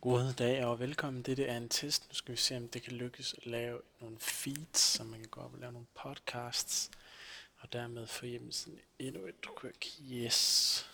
God dag og velkommen. Dette er en test. Nu skal vi se, om det kan lykkes at lave nogle feeds, så man kan gå op og lave nogle podcasts. Og dermed få hjemmesiden endnu et quick Yes.